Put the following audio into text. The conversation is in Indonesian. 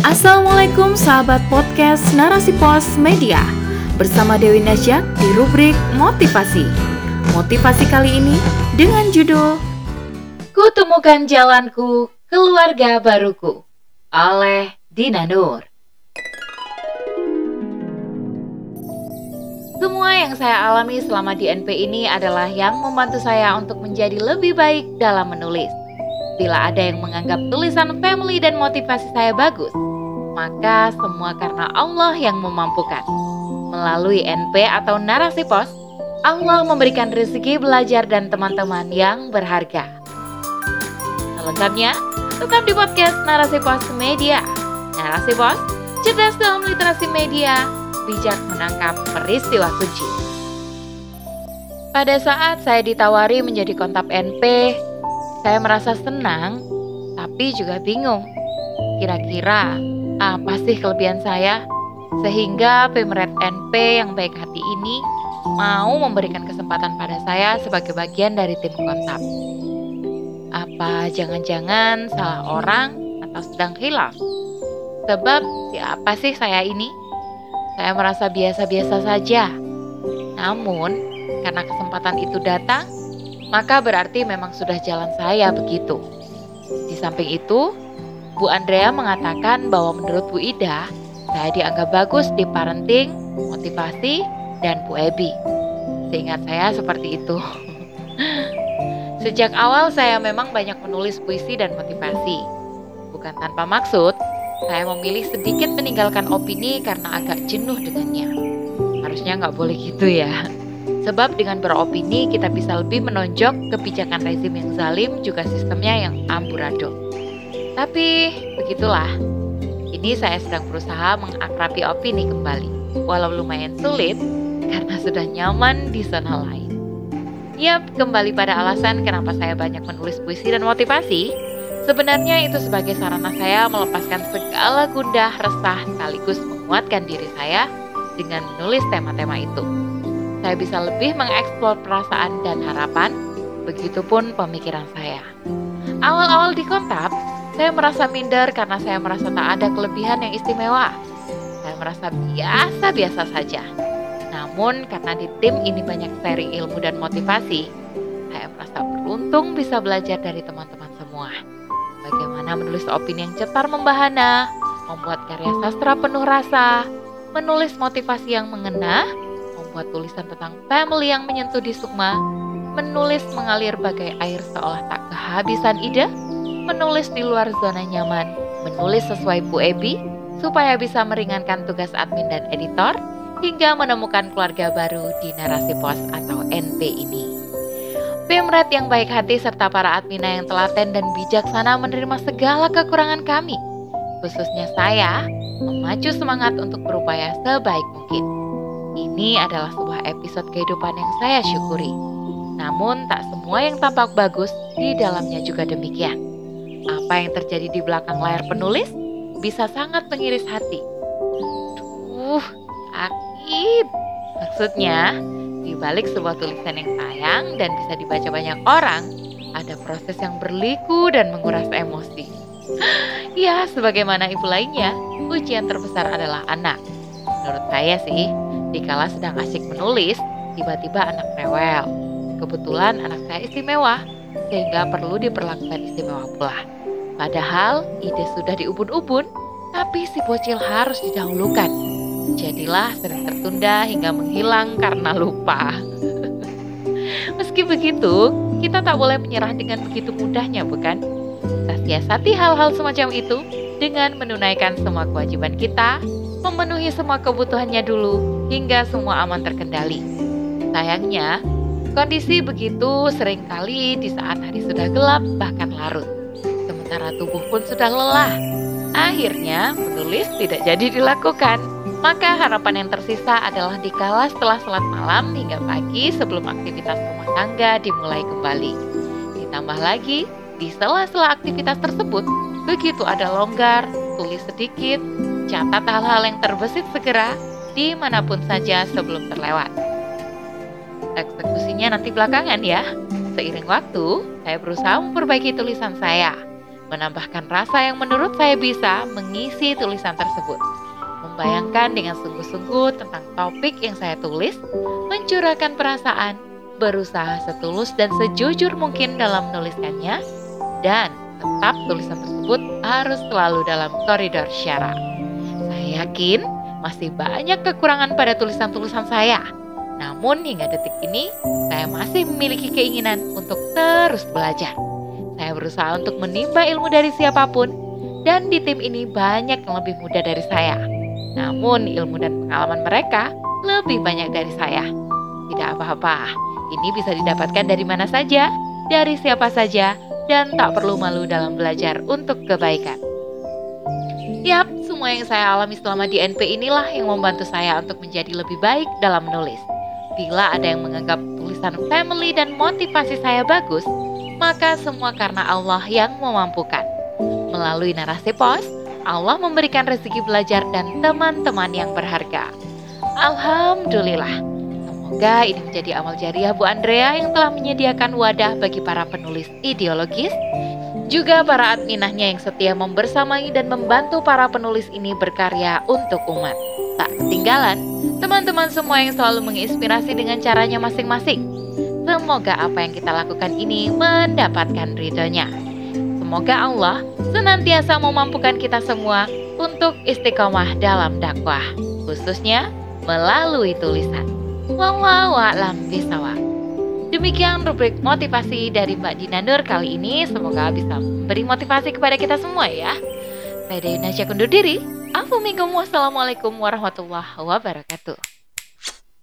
Assalamualaikum sahabat podcast Narasi Pos Media. Bersama Dewi Nasya di rubrik Motivasi. Motivasi kali ini dengan judul Kutemukan Jalanku, Keluarga Baruku oleh Dina Nur. Semua yang saya alami selama di NP ini adalah yang membantu saya untuk menjadi lebih baik dalam menulis. Bila ada yang menganggap tulisan family dan motivasi saya bagus, maka semua karena Allah yang memampukan. Melalui NP atau narasi pos, Allah memberikan rezeki belajar dan teman-teman yang berharga. Selengkapnya, tetap di podcast Narasi Pos Media. Narasi Pos, cerdas dalam literasi media, bijak menangkap peristiwa kunci. Pada saat saya ditawari menjadi kontak NP, saya merasa senang, tapi juga bingung. Kira-kira apa sih kelebihan saya sehingga Pemret NP yang baik hati ini mau memberikan kesempatan pada saya sebagai bagian dari tim kontak. Apa jangan-jangan salah orang atau sedang hilaf? Sebab siapa sih saya ini? Saya merasa biasa-biasa saja. Namun, karena kesempatan itu datang, maka berarti memang sudah jalan saya begitu. Di samping itu, Bu Andrea mengatakan bahwa menurut Bu Ida, saya dianggap bagus di parenting, motivasi, dan Bu Ebi. Seingat saya seperti itu. Sejak awal saya memang banyak menulis puisi dan motivasi. Bukan tanpa maksud, saya memilih sedikit meninggalkan opini karena agak jenuh dengannya. Harusnya nggak boleh gitu ya. Sebab dengan beropini kita bisa lebih menonjok kebijakan rezim yang zalim juga sistemnya yang amburadul. Tapi begitulah. Ini saya sedang berusaha mengakrabi opini kembali. Walau lumayan sulit karena sudah nyaman di zona lain. Yap, kembali pada alasan kenapa saya banyak menulis puisi dan motivasi. Sebenarnya itu sebagai sarana saya melepaskan segala gundah, resah, sekaligus menguatkan diri saya dengan menulis tema-tema itu. Saya bisa lebih mengeksplor perasaan dan harapan, begitupun pemikiran saya. Awal-awal di kontak, saya merasa minder karena saya merasa tak ada kelebihan yang istimewa. Saya merasa biasa-biasa saja. Namun karena di tim ini banyak sharing ilmu dan motivasi, saya merasa beruntung bisa belajar dari teman-teman semua. Bagaimana menulis opini yang cetar membahana, membuat karya sastra penuh rasa, menulis motivasi yang mengena, membuat tulisan tentang family yang menyentuh di sukma, menulis mengalir bagai air seolah tak kehabisan ide, menulis di luar zona nyaman, menulis sesuai Bu Ebi, supaya bisa meringankan tugas admin dan editor, hingga menemukan keluarga baru di narasi pos atau NP ini. Pemret yang baik hati serta para admina yang telaten dan bijaksana menerima segala kekurangan kami, khususnya saya, memacu semangat untuk berupaya sebaik mungkin. Ini adalah sebuah episode kehidupan yang saya syukuri. Namun tak semua yang tampak bagus di dalamnya juga demikian. Apa yang terjadi di belakang layar penulis bisa sangat mengiris hati. Duh, sakit. Maksudnya, di balik sebuah tulisan yang sayang dan bisa dibaca banyak orang, ada proses yang berliku dan menguras emosi. ya, sebagaimana ibu lainnya, ujian terbesar adalah anak. Menurut saya sih, dikala sedang asik menulis, tiba-tiba anak rewel. Kebetulan anak saya istimewa, sehingga perlu diperlakukan istimewa pula. Padahal ide sudah diubun-ubun, tapi si bocil harus didahulukan. Jadilah sering tertunda hingga menghilang karena lupa. Meski begitu, kita tak boleh menyerah dengan begitu mudahnya, bukan? Kita siasati hal-hal semacam itu dengan menunaikan semua kewajiban kita, memenuhi semua kebutuhannya dulu, hingga semua aman terkendali. Sayangnya, Kondisi begitu sering kali di saat hari sudah gelap bahkan larut. Sementara tubuh pun sudah lelah. Akhirnya menulis tidak jadi dilakukan. Maka harapan yang tersisa adalah dikala setelah sholat malam hingga pagi sebelum aktivitas rumah tangga dimulai kembali. Ditambah lagi, di sela-sela aktivitas tersebut, begitu ada longgar, tulis sedikit, catat hal-hal yang terbesit segera, di mana pun saja sebelum terlewat eksekusinya nanti belakangan ya. Seiring waktu, saya berusaha memperbaiki tulisan saya. Menambahkan rasa yang menurut saya bisa mengisi tulisan tersebut. Membayangkan dengan sungguh-sungguh tentang topik yang saya tulis, mencurahkan perasaan, berusaha setulus dan sejujur mungkin dalam menuliskannya, dan tetap tulisan tersebut harus selalu dalam koridor syara. Saya yakin masih banyak kekurangan pada tulisan-tulisan saya. Namun hingga detik ini, saya masih memiliki keinginan untuk terus belajar. Berusaha untuk menimba ilmu dari siapa pun, dan di tim ini banyak yang lebih muda dari saya. Namun ilmu dan pengalaman mereka lebih banyak dari saya. Tidak apa-apa, ini bisa didapatkan dari mana saja, dari siapa saja, dan tak perlu malu dalam belajar untuk kebaikan. Yap, semua yang saya alami selama di NP inilah yang membantu saya untuk menjadi lebih baik dalam menulis. Bila ada yang menganggap tulisan family dan motivasi saya bagus, maka semua karena Allah yang memampukan. Melalui narasi pos, Allah memberikan rezeki belajar dan teman-teman yang berharga. Alhamdulillah. Semoga ini menjadi amal jariah Bu Andrea yang telah menyediakan wadah bagi para penulis ideologis juga para adminahnya yang setia membersamai dan membantu para penulis ini berkarya untuk umat. Tak ketinggalan, teman-teman semua yang selalu menginspirasi dengan caranya masing-masing. Semoga apa yang kita lakukan ini mendapatkan ridhonya. Semoga Allah senantiasa memampukan kita semua untuk istiqomah dalam dakwah, khususnya melalui tulisan. Wallahu a'lam bishawab. Demikian rubrik motivasi dari Mbak Dina Nur kali ini. Semoga bisa memberi motivasi kepada kita semua ya. Saya Dewi Nasya kundur diri. Assalamualaikum warahmatullahi wabarakatuh.